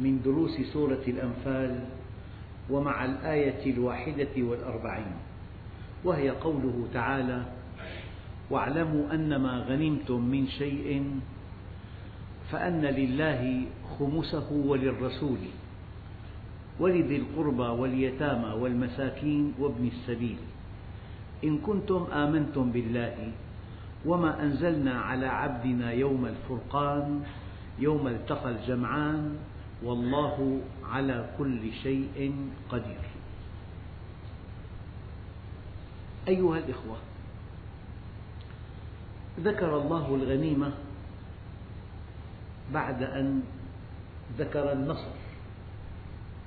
من دروس سورة الأنفال ومع الآية الواحدة والأربعين وهي قوله تعالى واعلموا أنما غنمتم من شيء فأن لله خمسه وللرسول ولذي القربى واليتامى والمساكين وابن السبيل. إن كنتم آمنتم بالله وما أنزلنا على عبدنا يوم الفرقان يوم التقى الجمعان والله على كل شيء قدير. أيها الإخوة ذكر الله الغنيمة بعد أن ذكر النصر.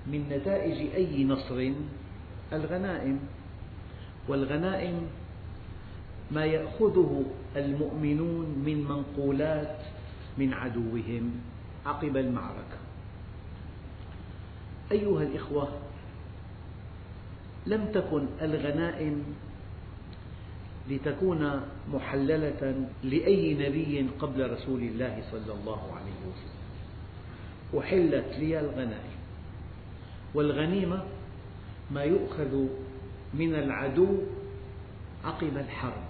من نتائج أي نصر؟ الغنائم. والغنائم ما يأخذه المؤمنون من منقولات من عدوهم عقب المعركة. أيها الإخوة لم تكن الغنائم لتكون محللة لأي نبي قبل رسول الله صلى الله عليه وسلم. أحلت لي الغنائم. والغنيمة ما يؤخذ من العدو عقب الحرب.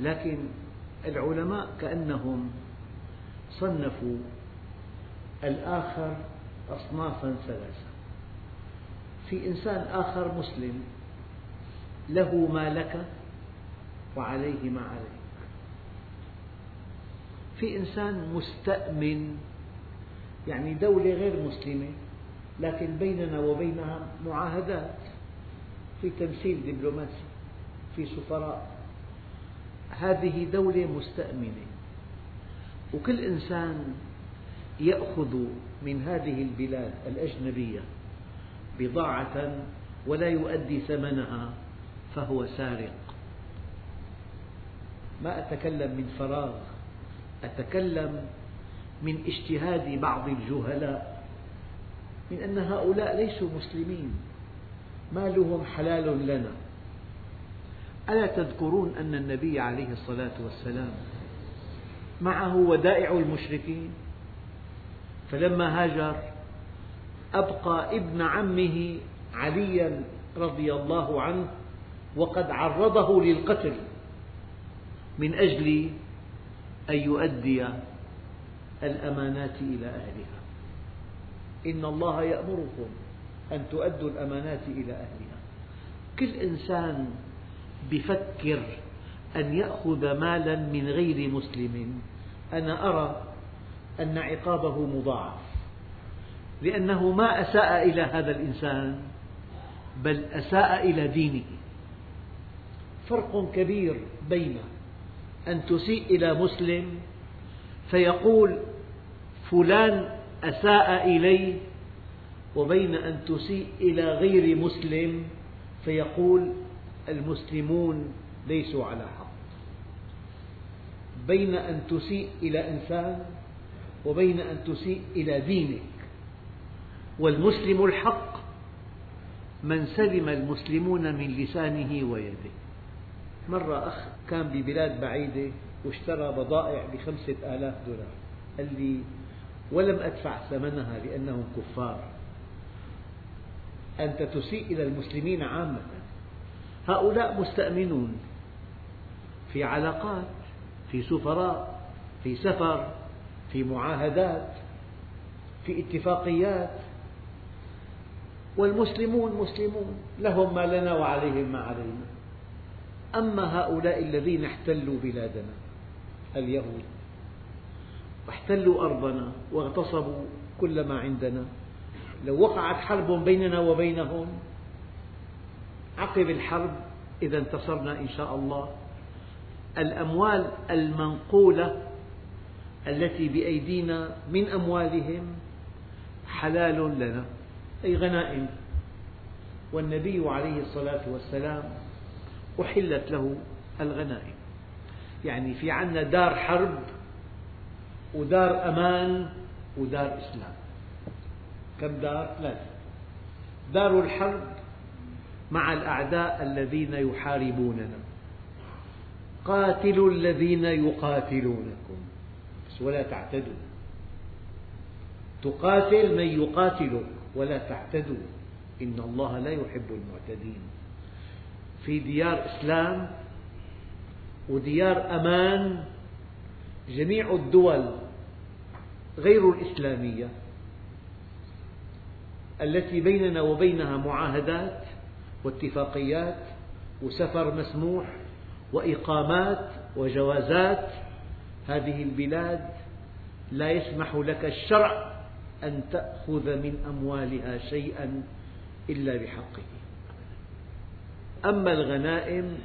لكن العلماء كأنهم صنفوا الآخر أصنافا ثلاثة. في إنسان آخر مسلم له ما لك وعليه ما عليك. في إنسان مستأمن يعني دولة غير مسلمة لكن بيننا وبينها معاهدات. في تمثيل دبلوماسي في سفراء. هذه دولة مستأمنة. وكل إنسان يأخذ من هذه البلاد الأجنبية بضاعة ولا يؤدي ثمنها فهو سارق. ما أتكلم من فراغ أتكلم من اجتهاد بعض الجهلاء من أن هؤلاء ليسوا مسلمين. مالهم حلال لنا. ألا تذكرون أن النبي عليه الصلاة والسلام معه ودائع المشركين؟ فلما هاجر أبقى ابن عمه عليا رضي الله عنه وقد عرضه للقتل من أجل أن يؤدي الأمانات إلى أهلها. إن الله يأمركم أن تؤدوا الأمانات إلى أهلها. كل إنسان بفكر أن يأخذ مالا من غير مسلم. أنا أرى أن عقابه مضاعف. لأنه ما أساء إلى هذا الإنسان بل أساء إلى دينه. فرق كبير بين أن تسيء إلى مسلم فيقول فلان أساء إلي وبين أن تسيء إلى غير مسلم فيقول المسلمون ليسوا على حق. بين أن تسيء إلى إنسان وبين أن تسيء إلى دينك. والمسلم الحق من سلم المسلمون من لسانه ويده. مرة أخ كان ببلاد بعيدة واشترى بضائع بخمسة آلاف دولار. قال لي ولم أدفع ثمنها لأنهم كفار. أنت تسيء إلى المسلمين عامة. هؤلاء مستأمنون في علاقات في سفراء في سفر. في معاهدات في اتفاقيات. والمسلمون مسلمون لهم ما لنا وعليهم ما علينا. أما هؤلاء الذين احتلوا بلادنا اليهود واحتلوا أرضنا واغتصبوا كل ما عندنا لو وقعت حرب بيننا وبينهم عقب الحرب إذا انتصرنا إن شاء الله. الأموال المنقولة التي بأيدينا من أموالهم حلال لنا أي غنائم. والنبي عليه الصلاة والسلام أحلت له الغنائم. يعني في عنا دار حرب ودار أمان ودار إسلام. كم دار؟ ثلاثة. دار الحرب مع الأعداء الذين يحاربوننا. قاتلوا الذين يقاتلونكم. ولا تعتدوا. تقاتل من يقاتلك ولا تعتدوا. إن الله لا يحب المعتدين. في ديار إسلام وديار أمان جميع الدول غير الإسلامية التي بيننا وبينها معاهدات واتفاقيات وسفر مسموح وإقامات وجوازات هذه البلاد لا يسمح لك الشرع أن تأخذ من أموالها شيئا إلا بحقه. أما الغنائم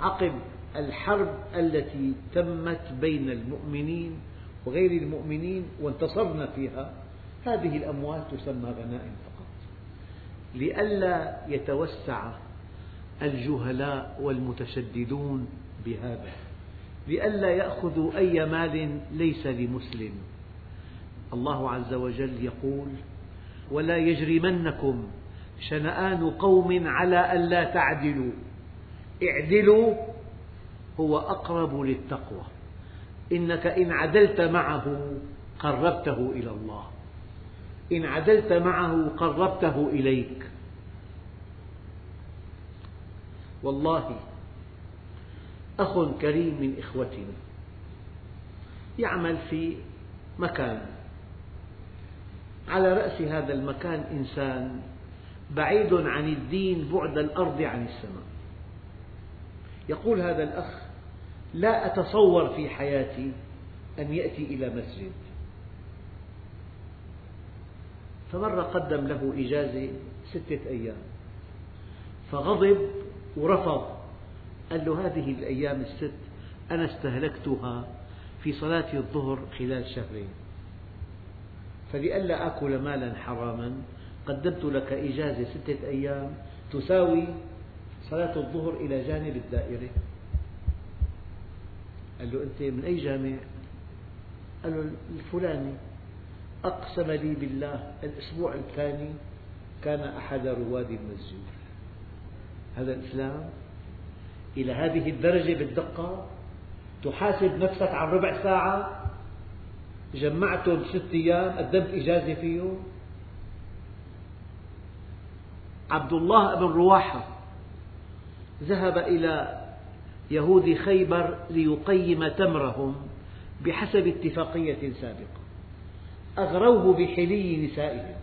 عقب الحرب التي تمت بين المؤمنين وغير المؤمنين وانتصرنا فيها هذه الأموال تسمى غنائم فقط. لئلا يتوسع الجهلاء والمتشددون بهذا. لئلا يأخذوا أي مال ليس لمسلم. الله عز وجل يقول ولا يجرمنكم شنآن قوم على ألا تعدلوا. اعدلوا هو أقرب للتقوى. إنك إن عدلت معه قربته إلى الله. إن عدلت معه قربته إليك. والله أخ كريم من إخوتنا يعمل في مكان. على رأس هذا المكان إنسان بعيد عن الدين بعد الأرض عن السماء. يقول هذا الأخ لا أتصور في حياتي أن يأتي إلى مسجد. فمرة قدم له إجازة ستة أيام فغضب ورفض. قال له هذه الأيام الست أنا استهلكتها في صلاة الظهر خلال شهرين. فلئلا آكل مالا حراما قدمت لك إجازة ستة أيام تساوي صلاة الظهر إلى جانب الدائرة. قال له أنت من أي جامع؟ قال له الفلاني. أقسم لي بالله الأسبوع الثاني كان أحد رواد المسجد. هذا الإسلام إلى هذه الدرجة بالدقة. تحاسب نفسك عن ربع ساعة. جمعتهم ست أيام قدمت إجازة فيهم. عبد الله بن رواحة ذهب إلى يهود خيبر ليقيم تمرهم بحسب اتفاقية سابقة. أغروه بحلي نسائهم.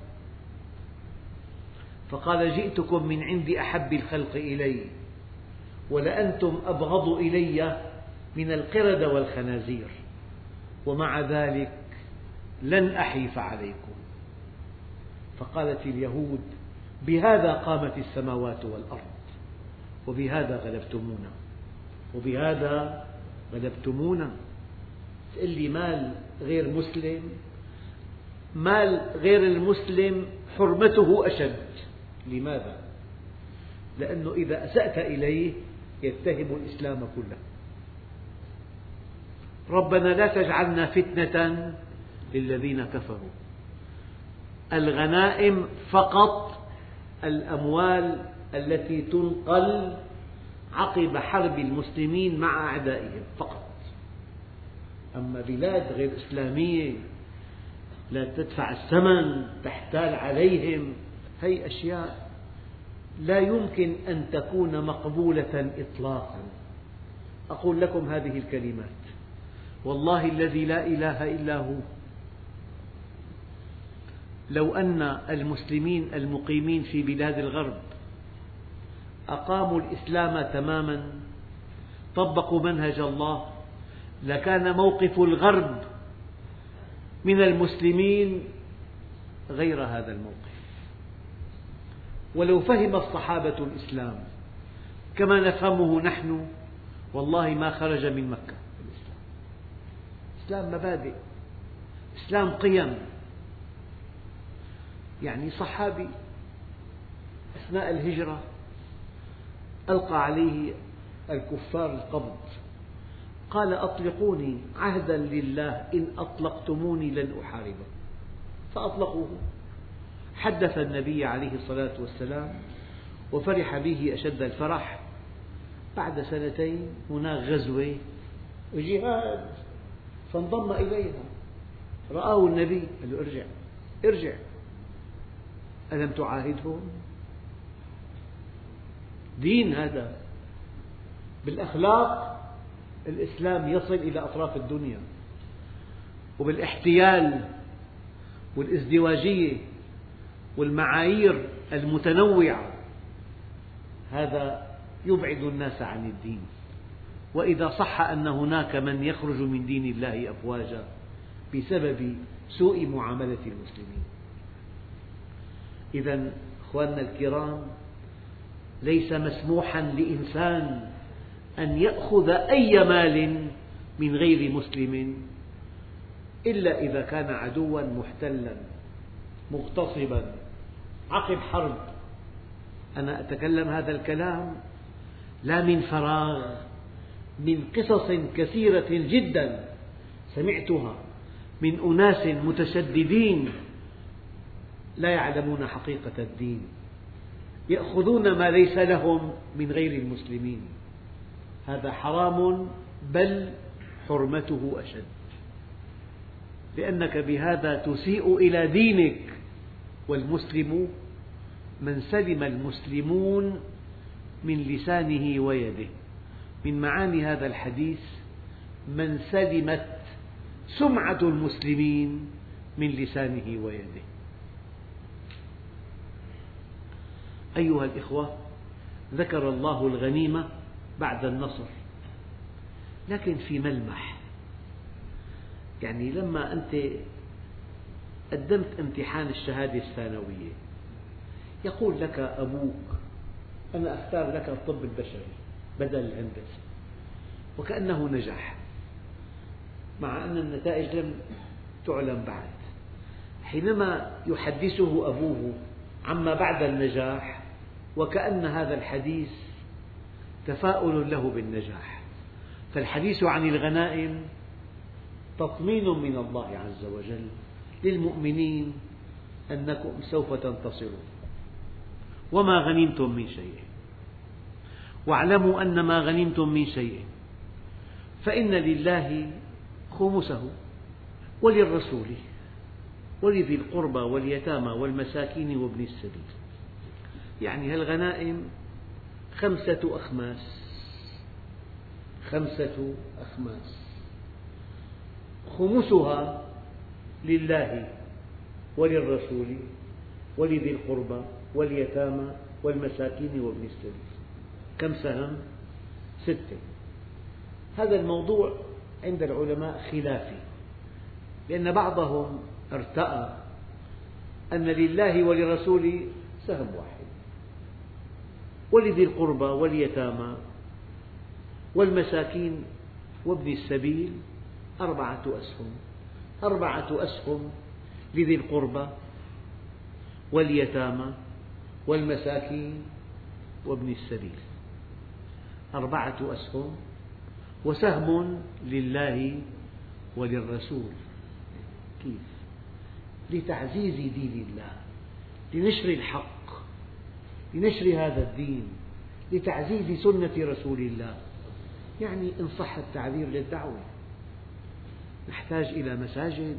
فقال جئتكم من عند أحب الخلق إلي. ولأنتم أبغض إلي من القردة والخنازير. ومع ذلك لن أحيف عليكم. فقالت اليهود بهذا قامت السماوات والأرض وبهذا غلبتمونا وبهذا غلبتمونا. تقول لي مال غير مسلم؟ مال غير المسلم حرمته أشد. لماذا؟ لأنه إذا أسأت إليه يتهم الإسلام كله. ربنا لا تجعلنا فتنة للذين كفروا. الغنائم فقط الأموال التي تنقل عقب حرب المسلمين مع أعدائهم فقط. أما بلاد غير إسلامية لا تدفع الثمن تحتال عليهم. هذه أشياء لا يمكن أن تكون مقبولة إطلاقا. أقول لكم هذه الكلمات. والله الذي لا إله إلا هو. لو أن المسلمين المقيمين في بلاد الغرب أقاموا الإسلام تماما طبقوا منهج الله لكان موقف الغرب من المسلمين غير هذا الموقف. ولو فهم الصحابة الإسلام كما نفهمه نحن والله ما خرج من مكة. الإسلام الإسلام مبادئ إسلام قيم. يعني صحابي أثناء الهجرة ألقى عليه الكفار القبض قال أطلقوني عهدا لله إن أطلقتموني لن أحاربكم. فأطلقوه. حدث النبي عليه الصلاة والسلام وفرح به أشد الفرح. بعد سنتين هناك غزوة وجهاد فانضم إليها. رآه النبي قال له ارجع ارجع. ألم تعاهدهم؟ دين هذا. بالأخلاق الإسلام يصل إلى أطراف الدنيا وبالاحتيال والازدواجية. والمعايير المتنوعة. هذا يبعد الناس عن الدين. وإذا صح أن هناك من يخرج من دين الله أفواجا بسبب سوء معاملة المسلمين. إذا أخواننا الكرام ليس مسموحا لإنسان أن يأخذ أي مال من غير مسلم إلا إذا كان عدوا محتلا مغتصبا. عقب حرب. أنا أتكلم هذا الكلام لا من فراغ من قصص كثيرة جدا سمعتها من أناس متشددين لا يعلمون حقيقة الدين يأخذون ما ليس لهم من غير المسلمين. هذا حرام بل حرمته أشد. لأنك بهذا تسيء إلى دينك والمسلم من سلم المسلمون من لسانه ويده. من معاني هذا الحديث من سلمت سمعة المسلمين من لسانه ويده. أيها الإخوة ذكر الله الغنيمة بعد النصر لكن في ملمح. يعني لما أنت قدمت امتحان الشهادة الثانوية يقول لك أبوك أنا أختار لك الطب البشري بدل الهندسة وكأنه نجح مع أن النتائج لم تعلم بعد. حينما يحدثه أبوه عما بعد النجاح وكأن هذا الحديث تفاؤل له بالنجاح. فالحديث عن الغنائم تطمين من الله عز وجل للمؤمنين أنكم سوف تنتصرون. وما غنمتم من شيء. واعلموا أن ما غنمتم من شيء. فإن لله خمسه وللرسول ولذي القربى واليتامى والمساكين وابن السبيل. يعني هالغنائم خمسة أخماس. خمسة أخماس. خمسها لله وللرسول ولذي القربى واليتامى والمساكين وابن السبيل. كم سهم؟ ستة. هذا الموضوع عند العلماء خلافي لأن بعضهم ارتأى أن لله ولرسوله سهم واحد. ولذي القربى واليتامى والمساكين وابن السبيل أربعة أسهم. أربعة أسهم لذي القربى واليتامى والمساكين وابن السبيل. أربعة أسهم وسهم لله وللرسول. كيف؟ لتعزيز دين الله لنشر الحق لنشر هذا الدين لتعزيز سنة رسول الله. يعني إن صح التعبير للدعوة. نحتاج إلى مساجد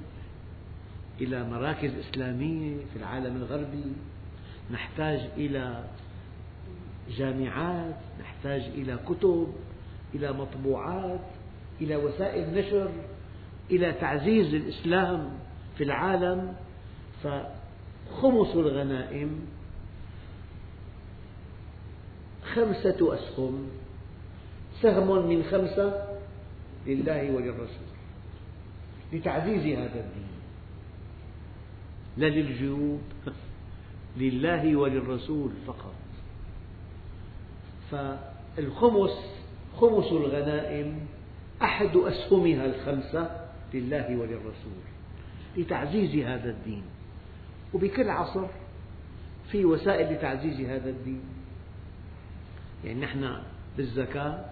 إلى مراكز إسلامية في العالم الغربي. نحتاج إلى جامعات نحتاج إلى كتب إلى مطبوعات إلى وسائل نشر إلى تعزيز الإسلام في العالم. فخمس الغنائم خمسة أسهم سهم من خمسة لله وللرسول لتعزيز هذا الدين. لا للجيوب. لله وللرسول فقط. فالخمس خمس الغنائم أحد أسهمها الخمسة لله وللرسول لتعزيز هذا الدين. وبكل عصر في وسائل لتعزيز هذا الدين. يعني نحن بالزكاة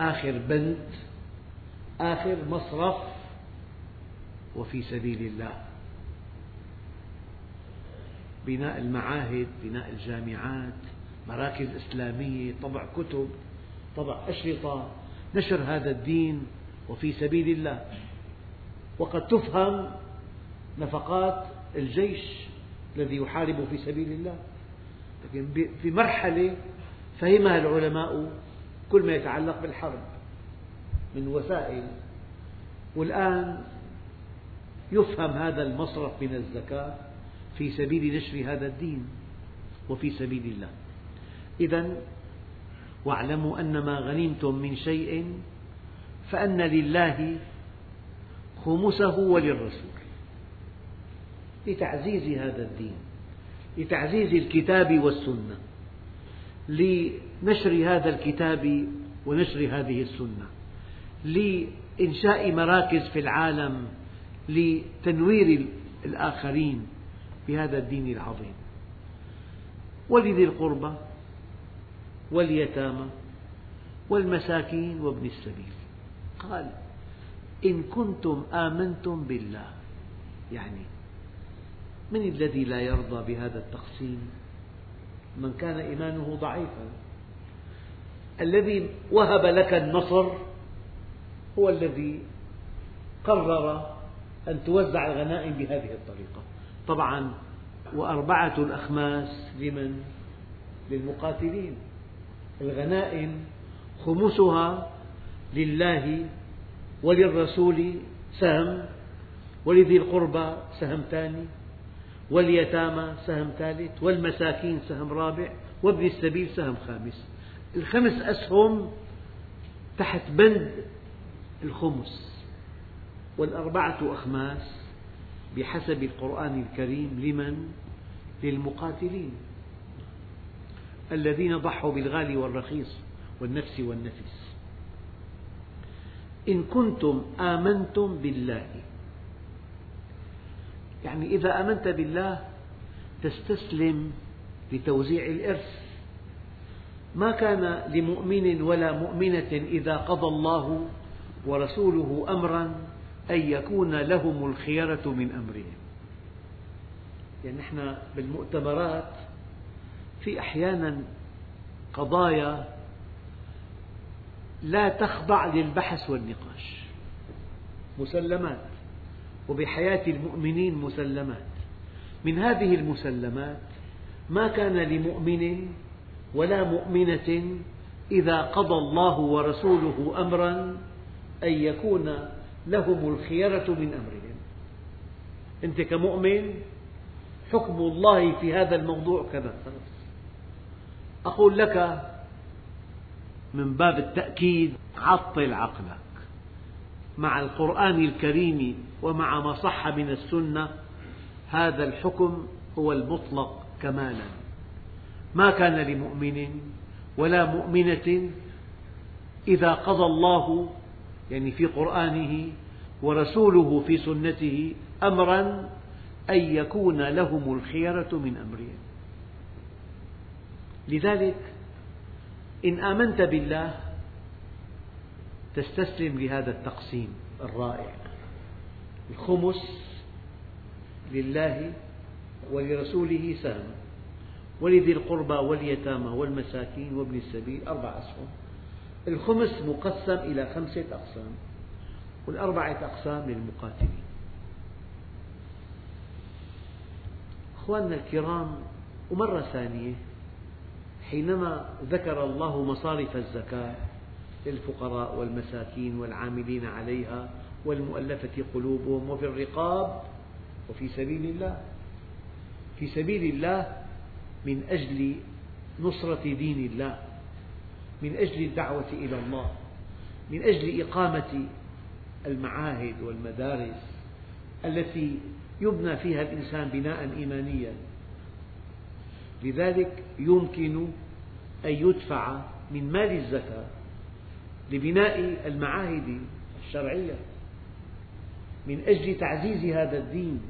آخر بند آخر مصرف وفي سبيل الله. بناء المعاهد بناء الجامعات مراكز إسلامية طبع كتب طبع أشرطة نشر هذا الدين وفي سبيل الله. وقد تفهم نفقات الجيش الذي يحارب في سبيل الله. لكن في مرحلة فهمها العلماء كل ما يتعلق بالحرب من وسائل. والآن يفهم هذا المصرف من الزكاة. في سبيل نشر هذا الدين وفي سبيل الله. إذا واعلموا أن ما غنمتم من شيء فأن لله خمسه وللرسول. لتعزيز هذا الدين لتعزيز الكتاب والسنة لنشر هذا الكتاب ونشر هذه السنة لإنشاء مراكز في العالم لتنوير الآخرين بهذا الدين العظيم. ولذي القربى واليتامى والمساكين وابن السبيل. قال إن كنتم آمنتم بالله يعني من الذي لا يرضى بهذا التقسيم؟ من كان إيمانه ضعيفا. الذي وهب لك النصر هو الذي قرر أن توزع الغنائم بهذه الطريقة. طبعا وأربعة الأخماس لمن؟ للمقاتلين. الغنائم خمسها لله وللرسول سهم ولذي القربى سهم ثاني واليتامى سهم ثالث والمساكين سهم رابع وابن السبيل سهم خامس. الخمس أسهم تحت بند الخمس. والأربعة أخماس بحسب القرآن الكريم لمن؟ للمقاتلين. الذين ضحوا بالغالي والرخيص والنفس والنفس إن كنتم آمنتم بالله. يعني إذا آمنت بالله تستسلم لتوزيع الإرث. ما كان لمؤمن ولا مؤمنة إذا قضى الله ورسوله أمرا أن يكون لهم الخيرة من أمرهم. يعني نحن بالمؤتمرات في أحيانا قضايا لا تخضع للبحث والنقاش. مسلمات. وبحياة المؤمنين مسلمات. من هذه المسلمات ما كان لمؤمن ولا مؤمنة إذا قضى الله ورسوله أمرا أن يكون لهم الخيرة من أمرهم. أنت كمؤمن حكم الله في هذا الموضوع كذا. أقول لك من باب التأكيد عطل عقلك. مع القرآن الكريم ومع ما صح من السنة هذا الحكم هو المطلق كمالا. ما كان لمؤمن ولا مؤمنة إذا قضى الله يعني في قرآنه ورسوله في سنته أمرا أن يكون لهم الخيرة من أمرهم. لذلك إن آمنت بالله تستسلم لهذا التقسيم الرائع. الخمس لله ولرسوله سهم ولذي القربى واليتامى والمساكين وابن السبيل أربع أسهم الخمس مقسم إلى خمسة أقسام والأربعة أقسام للمقاتلين. أخواننا الكرام ومرة ثانية حينما ذكر الله مصارف الزكاة للفقراء والمساكين والعاملين عليها والمؤلفة قلوبهم وفي الرقاب وفي سبيل الله. في سبيل الله من أجل نصرة دين الله. من أجل الدعوة إلى الله من أجل إقامة المعاهد والمدارس التي يبنى فيها الإنسان بناء إيمانيا. لذلك يمكن أن يدفع من مال الزكاة لبناء المعاهد الشرعية. من أجل تعزيز هذا الدين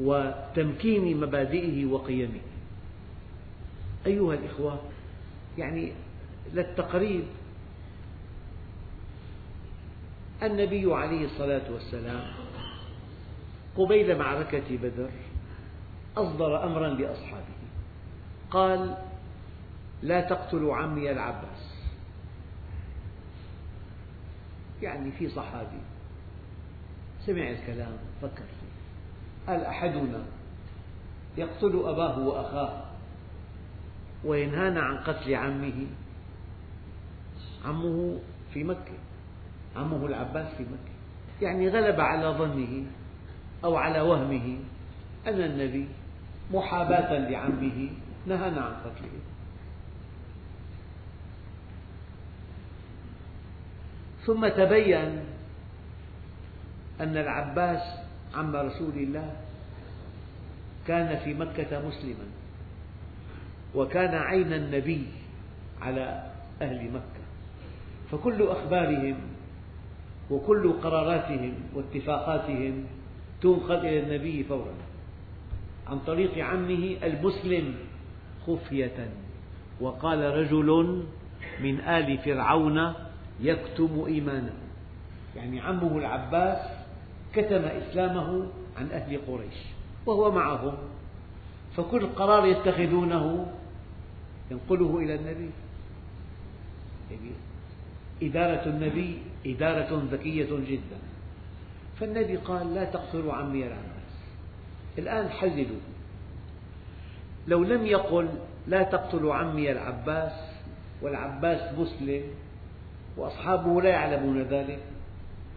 وتمكين مبادئه وقيمه. أيها الإخوة يعني للتقريب النبي عليه الصلاة والسلام قبيل معركة بدر أصدر أمرا لأصحابه. قال لا تقتلوا عمي العباس. يعني في صحابي. سمع الكلام فكر فيه. قال أحدنا يقتل أباه وأخاه وينهانا عن قتل عمه؟ عمه في مكة. عمه العباس في مكة. يعني غلب على ظنه أو على وهمه أن النبي محاباة لعمه نهانا عن قتله. ثم تبين أن العباس عم رسول الله كان في مكة مسلما وكان عين النبي على أهل مكة. فكل أخبارهم وكل قراراتهم واتفاقاتهم تنقل إلى النبي فورا. عن طريق عمه المسلم خفية. وقال رجل من آل فرعون يكتم إيمانه. يعني عمه العباس كتم إسلامه عن أهل قريش وهو معهم. فكل قرار يتخذونه ينقله إلى النبي. يعني إدارة النبي إدارة ذكية جدا. فالنبي قال لا تقتلوا عمي العباس الآن حللوا لو لم يقل لا تقتلوا عمي العباس والعباس مسلم وأصحابه لا يعلمون ذلك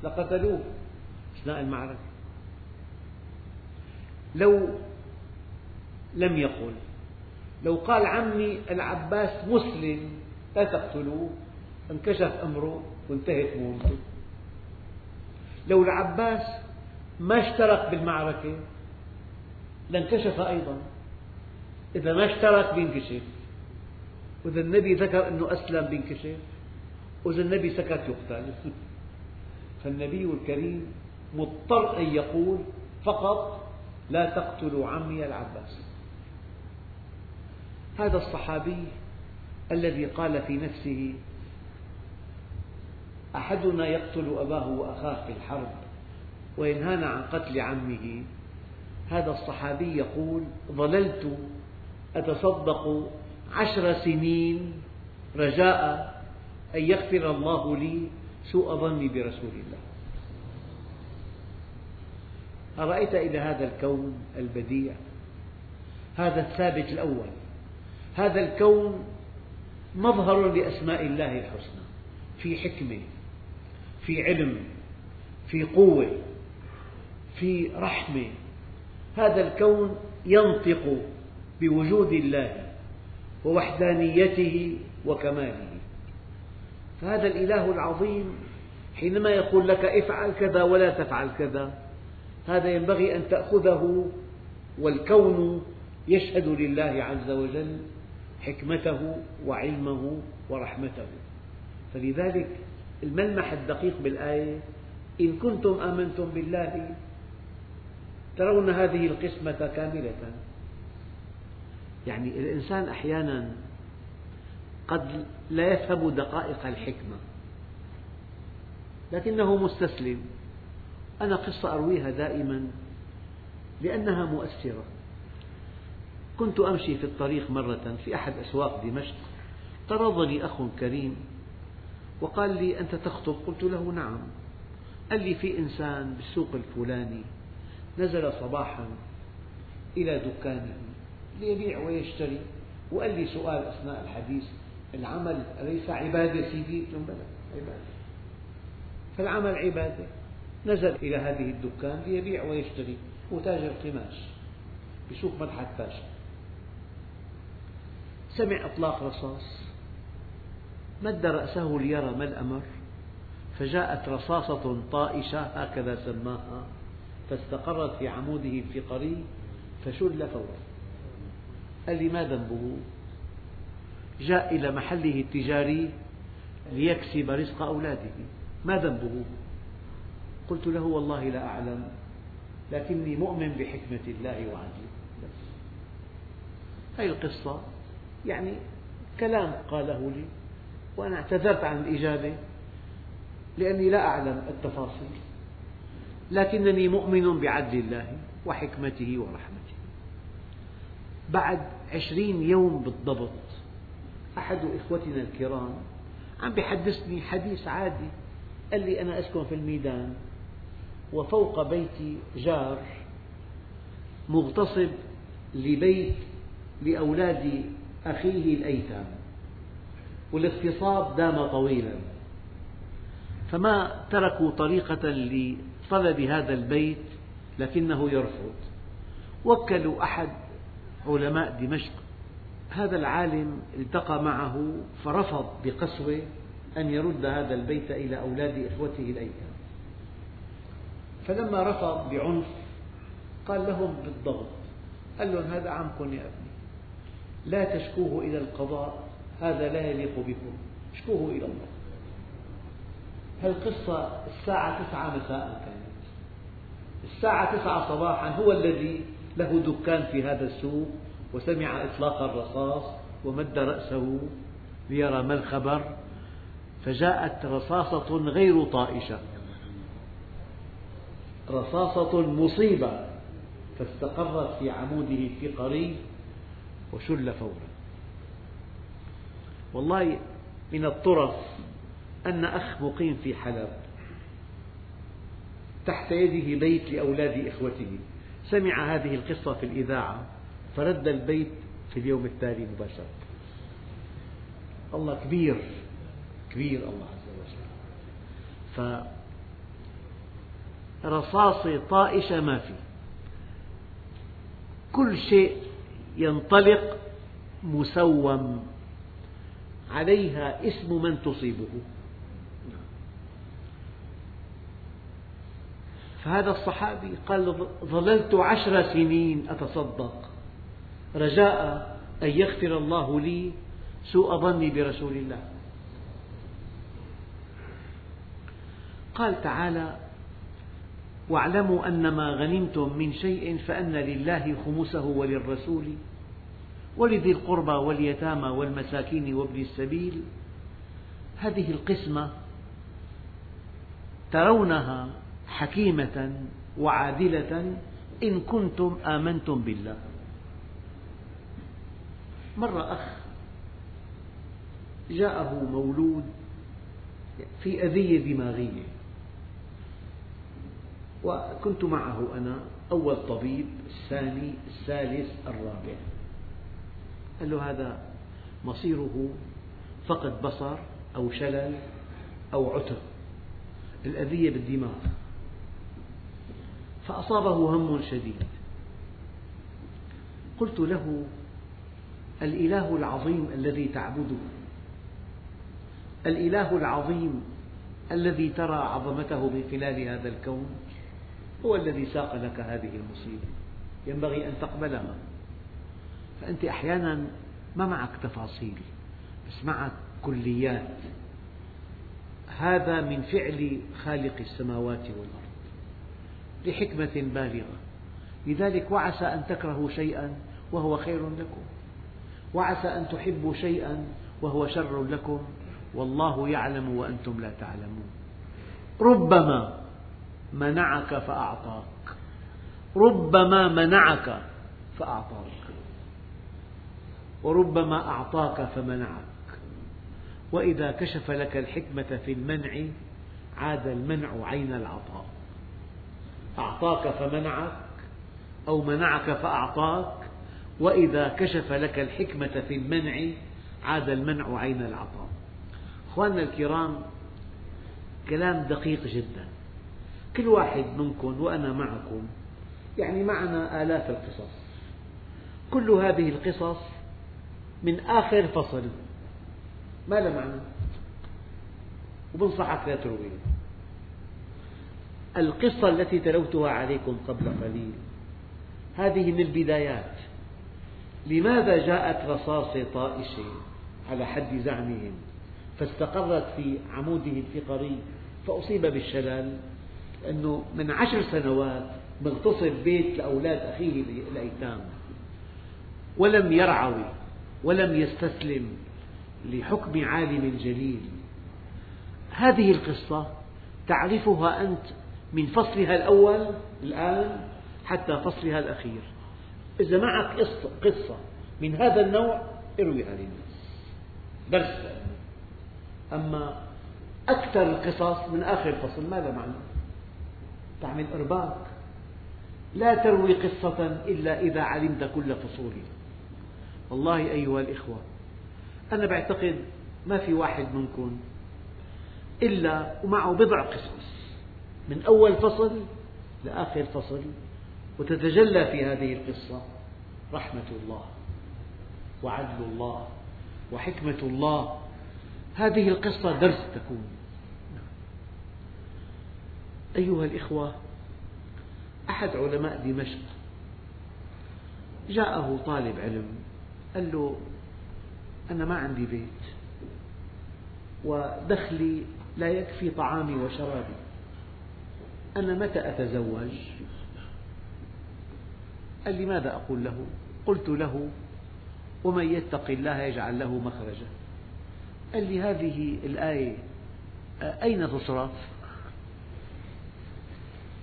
لقتلوه أثناء المعركة. لو لم يقل لو قال عمي العباس مسلم لا تقتلوه انكشف أمره وانتهت مهمته. لو العباس ما اشترك بالمعركة لانكشف أيضا. إذا ما اشترك بينكشف. وإذا النبي ذكر أنه أسلم بينكشف. وإذا النبي سكت يقتل. فالنبي الكريم مضطر أن يقول فقط لا تقتلوا عمي العباس. هذا الصحابي الذي قال في نفسه أحدنا يقتل أباه وأخاه في الحرب وينهانا عن قتل عمه. هذا الصحابي يقول ظللت أتصدق عشر سنين رجاء أن يغفر الله لي سوء ظني برسول الله. أرأيت إلى هذا الكون البديع؟ هذا الثابت الأول. هذا الكون مظهر لأسماء الله الحسنى في حكمة. في علم في قوة في رحمة. هذا الكون ينطق بوجود الله ووحدانيته وكماله. فهذا الإله العظيم حينما يقول لك افعل كذا ولا تفعل كذا هذا ينبغي أن تأخذه. والكون يشهد لله عز وجل حكمته وعلمه ورحمته. فلذلك الملمح الدقيق بالآية إن كنتم آمنتم بالله ترون هذه القسمة كاملة. يعني الإنسان أحيانا قد لا يفهم دقائق الحكمة لكنه مستسلم. أنا قصة أرويها دائما لأنها مؤثرة. كنت أمشي في الطريق مرة في أحد أسواق دمشق طردني أخ كريم وقال لي أنت تخطب؟ قلت له نعم. قال لي في إنسان بالسوق الفلاني نزل صباحا إلى دكانه ليبيع ويشتري وقال لي سؤال أثناء الحديث العمل أليس عبادة سيدي؟ قلت بلى عبادة. فالعمل عبادة. نزل إلى هذه الدكان ليبيع ويشتري هو تاجر قماش بسوق مدحت باشا. سمع إطلاق رصاص. مد رأسه ليرى ما الأمر؟ فجاءت رصاصة طائشة هكذا سماها فاستقرت في عموده الفقري فشل فورا. قال لي ما ذنبه؟ جاء إلى محله التجاري ليكسب رزق أولاده. ما ذنبه؟ قلت له والله لا أعلم لكني مؤمن بحكمة الله وعدله. هذه القصة يعني كلام قاله لي. وأنا اعتذرت عن الإجابة لأني لا أعلم التفاصيل لكنني مؤمن بعدل الله وحكمته ورحمته. بعد عشرين يوم بالضبط أحد إخوتنا الكرام عم بحدثني حديث عادي قال لي أنا أسكن في الميدان وفوق بيتي جار مغتصب لبيت لأولاد أخيه الأيتام. والاغتصاب دام طويلا. فما تركوا طريقة لطلب هذا البيت لكنه يرفض. وكلوا أحد علماء دمشق. هذا العالم التقى معه فرفض بقسوة أن يرد هذا البيت إلى أولاد إخوته الأيتام. فلما رفض بعنف قال لهم بالضبط. قال لهم هذا عمكم يا أبني. لا تشكوه إلى القضاء. هذا لا يليق بكم. اشكوه إلى الله. هالقصة الساعة تسعة مساء كانت الساعة تسعة صباحا هو الذي له دكان في هذا السوق وسمع إطلاق الرصاص ومد رأسه ليرى ما الخبر فجاءت رصاصة غير طائشة. رصاصة مصيبة فاستقرت في عموده الفقري وشل فورا. والله من الطرف أن أخ مقيم في حلب تحت يده بيت لأولاد إخوته. سمع هذه القصة في الإذاعة فرد البيت في اليوم التالي مباشرة. الله كبير كبير الله عز وجل. فرصاصة طائشة ما في. كل شيء ينطلق مسوم. عليها اسم من تصيبه. فهذا الصحابي قال ظللت عشر سنين أتصدق. رجاء أن يغفر الله لي سوء ظني برسول الله. قال تعالى واعلموا أن ما غنمتم من شيء فأن لله خمسه وللرسول ولذي القربى واليتامى والمساكين وابن السبيل. هذه القسمة ترونها حكيمة وعادلة إن كنتم آمنتم بالله. مرة أخ جاءه مولود في أذية دماغية وكنت معه أنا أول طبيب الثاني الثالث الرابع. قال له هذا مصيره فقد بصر أو شلل أو عتق الأذية بالدماغ. فأصابه هم شديد. قلت له الإله العظيم الذي تعبده الإله العظيم الذي ترى عظمته من خلال هذا الكون هو الذي ساق لك هذه المصيبة. ينبغي أن تقبلها. فأنت أحيانا ما معك تفاصيل بس معك كليات. هذا من فعل خالق السماوات والأرض لحكمة بالغة. لذلك وعسى أن تكرهوا شيئا وهو خير لكم. وعسى أن تحبوا شيئا وهو شر لكم. والله يعلم وأنتم لا تعلمون. ربما منعك فأعطاك. ربما منعك فأعطاك. وربما أعطاك فمنعك. وإذا كشف لك الحكمة في المنع عاد المنع عين العطاء. أعطاك فمنعك أو منعك فأعطاك. وإذا كشف لك الحكمة في المنع عاد المنع عين العطاء. أخواننا الكرام كلام دقيق جدا. كل واحد منكم وأنا معكم يعني معنا آلاف القصص. كل هذه القصص من آخر فصل. ما لها معنى؟ وبنصحك لا ترويها القصة التي تلوتها عليكم قبل قليل. هذه من البدايات. لماذا جاءت رصاصة طائشة على حد زعمهم؟ فاستقرت في عموده الفقري فأصيب بالشلل أنه من عشر سنوات مغتصب بيت لأولاد أخيه الأيتام ولم يرعوي. ولم يستسلم لحكم عالم جليل. هذه القصة تعرفها أنت من فصلها الأول الآن حتى فصلها الأخير. إذا معك قصة من هذا النوع ارويها للناس درس أما أكثر القصص من آخر فصل ماذا معنى؟ تعمل إرباك. لا تروي قصة إلا إذا علمت كل فصولها والله أيها الإخوة أنا بعتقد ما في واحد منكم إلا ومعه بضع قصص من أول فصل لآخر فصل وتتجلى في هذه القصة رحمة الله وعدل الله وحكمة الله. هذه القصة درس تكون. أيها الإخوة أحد علماء دمشق جاءه طالب علم قال له أنا ما عندي بيت ودخلي لا يكفي طعامي وشرابي أنا متى أتزوج؟ قال لي ماذا أقول له؟ قلت له ومن يتق الله يجعل له مخرجا قال لي هذه الآية أين تصرف؟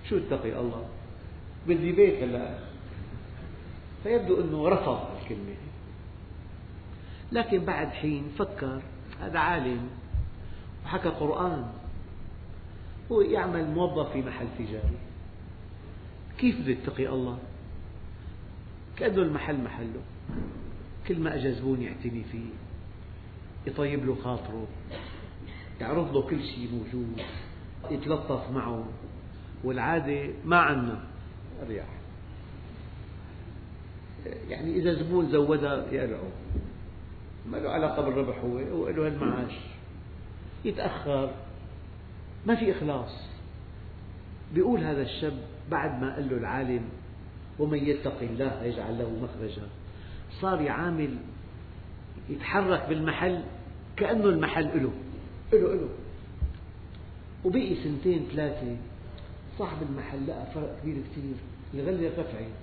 شو اتقي الله؟ بدي بيت هلا فيبدو أنه رفض الكلمة لكن بعد حين فكر هذا عالم وحكى قرآن هو يعمل موظف في محل تجاري. كيف بده يتقي الله؟ كأنه المحل محله. كل ما أجا زبون يعتني فيه يطيب له خاطره يعرض له كل شيء موجود يتلطف معه. والعادة ما عنا أريح يعني إذا زبون زودها يقلعه ما له علاقة بالربح هو هو له المعاش. يتأخر. ما في إخلاص. بيقول هذا الشاب بعد ما قال له العالم ومن يتق الله يجعل له مخرجا. صار يعامل يتحرك بالمحل كأنه المحل له له له وبقي سنتين ثلاثة صاحب المحل لقى فرق كبير كثير الغلة ارتفعت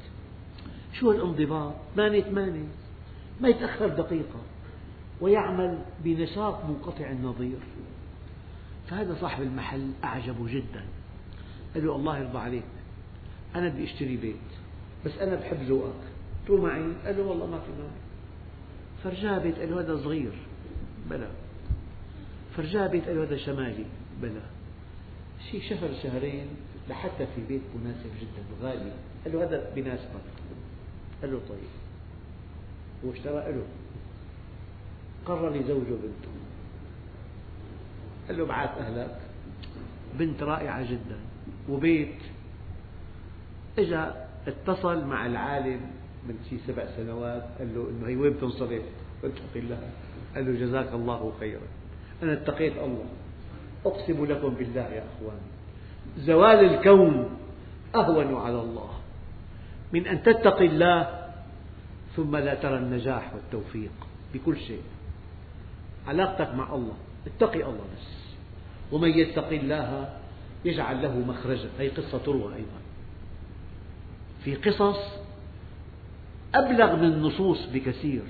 شو الانضباط؟ ثمانية ثمانية. ما يتأخر دقيقة. ويعمل بنشاط منقطع النظير. فهذا صاحب المحل أعجبه جدا. قال له الله يرضى عليك أنا بدي أشتري بيت بس أنا بحب ذوقك. تو معي؟ قال له والله ما في مانع فرجاه بيت قال له هذا صغير. بلى. فرجاه بيت قال له هذا شمالي. بلى. شيء شهر شهرين لحتى في بيت مناسب جدا غالي. قال له هذا بناسبك. قال له طيب. واشترى له قرر يزوجه بنته قال له ابعث أهلك. بنت رائعة جدا. وبيت. اجى اتصل مع العالم من شي سبع سنوات. قال له إنه هي وين بتنصرف؟ اتق الله. قال له جزاك الله خيرا. أنا اتقيت الله. أقسم لكم بالله يا أخوان. زوال الكون أهون على الله. من أن تتقي الله ثم لا ترى النجاح والتوفيق. بكل شيء. علاقتك مع الله. اتقي الله بس. ومن يتق الله يجعل له مخرجا. هذه قصة تروى أيضا. في قصص أبلغ من النصوص بكثير.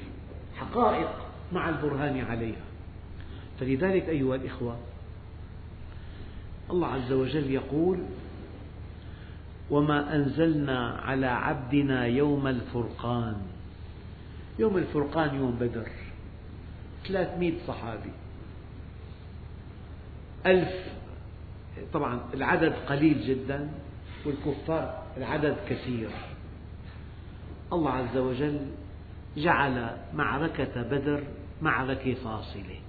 حقائق مع البرهان عليها. فلذلك أيها الإخوة الله عز وجل يقول وما أنزلنا على عبدنا يوم الفرقان. يوم الفرقان يوم بدر. ثلاثمئة صحابي. ألف طبعا العدد قليل جدا والكفار العدد كثير. الله عز وجل جعل معركة بدر معركة فاصلة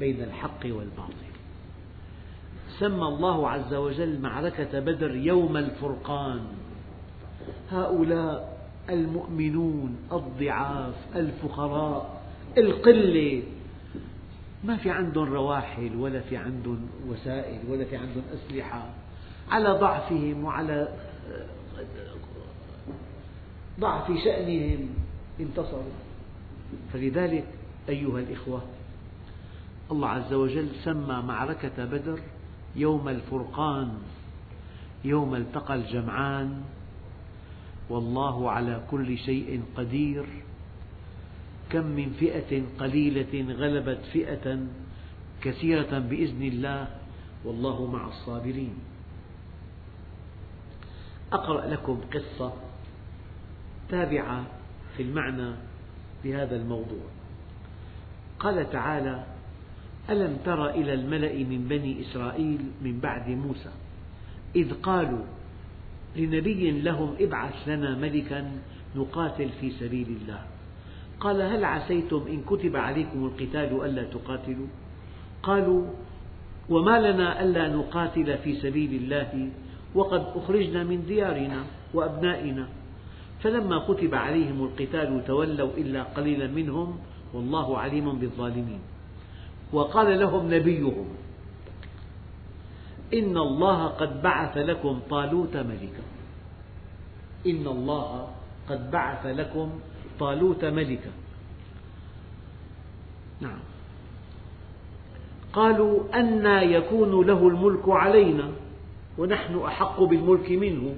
بين الحق والباطل. سمى الله عز وجل معركة بدر يوم الفرقان. هؤلاء المؤمنون الضعاف الفقراء القلة. ما في عندهم رواحل ولا في عندهم وسائل ولا في عندهم أسلحة. على ضعفهم وعلى ضعف شأنهم انتصروا. فلذلك أيها الإخوة الله عز وجل سمى معركة بدر يوم الفرقان يوم التقى الجمعان. والله على كل شيء قدير. كم من فئة قليلة غلبت فئة كثيرة بإذن الله والله مع الصابرين. أقرأ لكم قصة تابعة في المعنى لهذا الموضوع. قال تعالى ألم تر إلى الملأ من بني إسرائيل من بعد موسى إذ قالوا لنبي لهم ابعث لنا ملكا نقاتل في سبيل الله. قال هل عسيتم إن كتب عليكم القتال ألا تقاتلوا؟ قالوا وما لنا ألا نقاتل في سبيل الله وقد أخرجنا من ديارنا وأبنائنا. فلما كتب عليهم القتال تولوا إلا قليلا منهم والله عليم بالظالمين. وقال لهم نبيهم إن الله قد بعث لكم طالوت ملكا. إن الله قد بعث لكم طالوت ملكا. نعم. قالوا أنى يكون له الملك علينا ونحن أحق بالملك منه.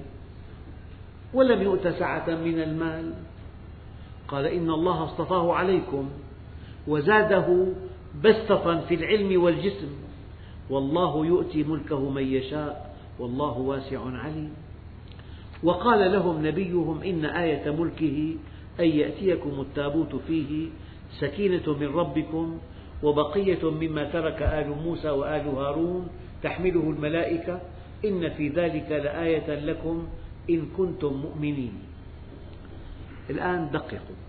ولم يؤت سعة من المال. قال إن الله اصطفاه عليكم وزاده بسطة في العلم والجسم. والله يؤتي ملكه من يشاء والله واسع عليم. وقال لهم نبيهم إن آية ملكه أن يأتيكم التابوت فيه سكينة من ربكم وبقية مما ترك آل موسى وآل هارون تحمله الملائكة إن في ذلك لآية لكم إن كنتم مؤمنين. الآن دققوا.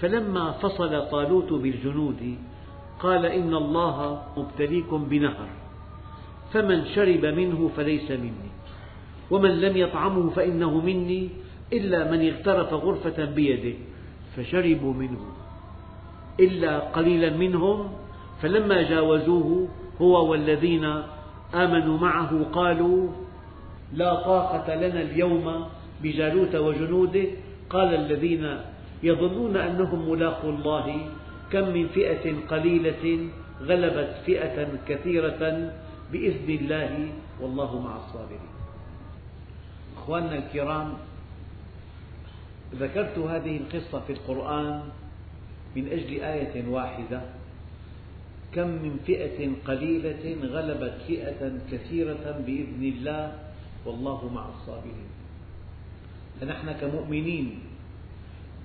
فلما فصل طالوت بالجنود قال إن الله مبتليكم بنهر فمن شرب منه فليس مني ومن لم يطعمه فإنه مني إلا من اغترف غرفة بيده فشربوا منه. إلا قليلا منهم فلما جاوزوه هو والذين آمنوا معه قالوا لا طاقة لنا اليوم بجالوت وجنوده. قال الذين يظنون أنهم ملاقو الله كم من فئة قليلة غلبت فئة كثيرة بإذن الله والله مع الصابرين. أخواننا الكرام ذكرت هذه القصة في القرآن من أجل آية واحدة. كم من فئة قليلة غلبت فئة كثيرة بإذن الله والله مع الصابرين. فنحن كمؤمنين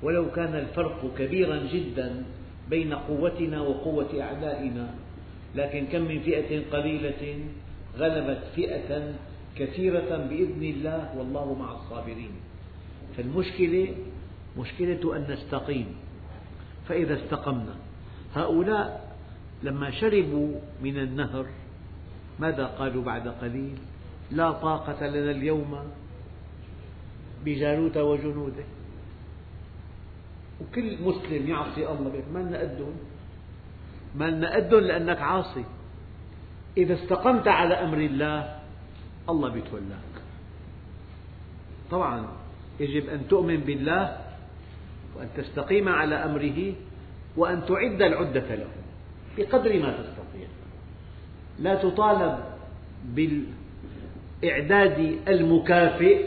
ولو كان الفرق كبيرا جدا بين قوتنا وقوة أعدائنا لكن كم من فئة قليلة غلبت فئة كثيرة بإذن الله والله مع الصابرين. فالمشكلة مشكلة أن نستقيم. فإذا استقمنا هؤلاء لما شربوا من النهر ماذا قالوا بعد قليل؟ لا طاقة لنا اليوم بجالوت وجنوده. وكل مسلم يعصي الله ما لنا قدهم؟ ما لنا قدهم لأنك عاصي. إذا استقمت على أمر الله الله بيتولاك. طبعا يجب أن تؤمن بالله وأن تستقيم على أمره وأن تعد العدة له بقدر ما تستطيع. لا تطالب بالإعداد المكافئ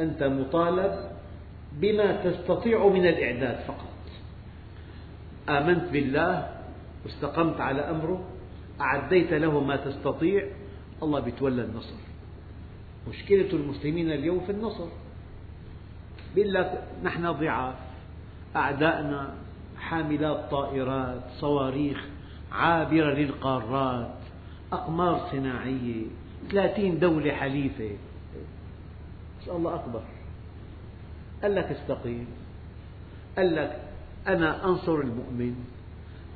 أنت مطالب بما تستطيع من الإعداد فقط. آمنت بالله واستقمت على أمره أعديت له ما تستطيع الله بيتولى النصر. مشكلة المسلمين اليوم في النصر. يقول لك نحن ضعاف أعداءنا حاملات طائرات صواريخ عابرة للقارات أقمار صناعية ثلاثين دولة حليفة. بس الله أكبر. قال لك استقيم قال لك أنا أنصر المؤمن.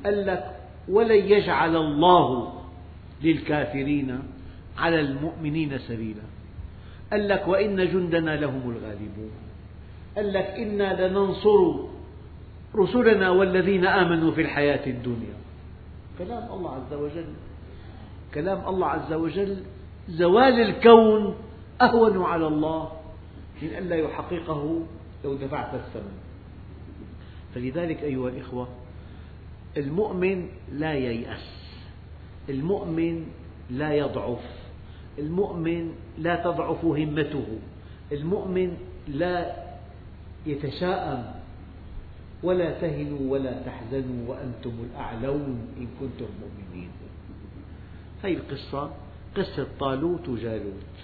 قال لك ولن يجعل الله للكافرين على المؤمنين سبيلا. قال لك وإن جندنا لهم الغالبون. قال لك إنا لننصر رسلنا والذين آمنوا في الحياة الدنيا. كلام الله عز وجل. كلام الله عز وجل. زوال الكون أهون على الله من ألا يحققه لو دفعت الثمن. فلذلك أيها الإخوة المؤمن لا ييأس. المؤمن لا يضعف. المؤمن لا تضعف همته. المؤمن لا يتشاءم. ولا تهنوا ولا تحزنوا وأنتم الأعلون إن كنتم مؤمنين. هذه القصة قصة طالوت وجالوت.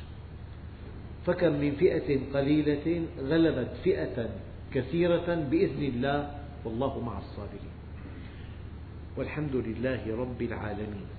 فكم من فئة قليلة غلبت فئة كثيرة بإذن الله والله مع الصابرين. والحمد لله رب العالمين.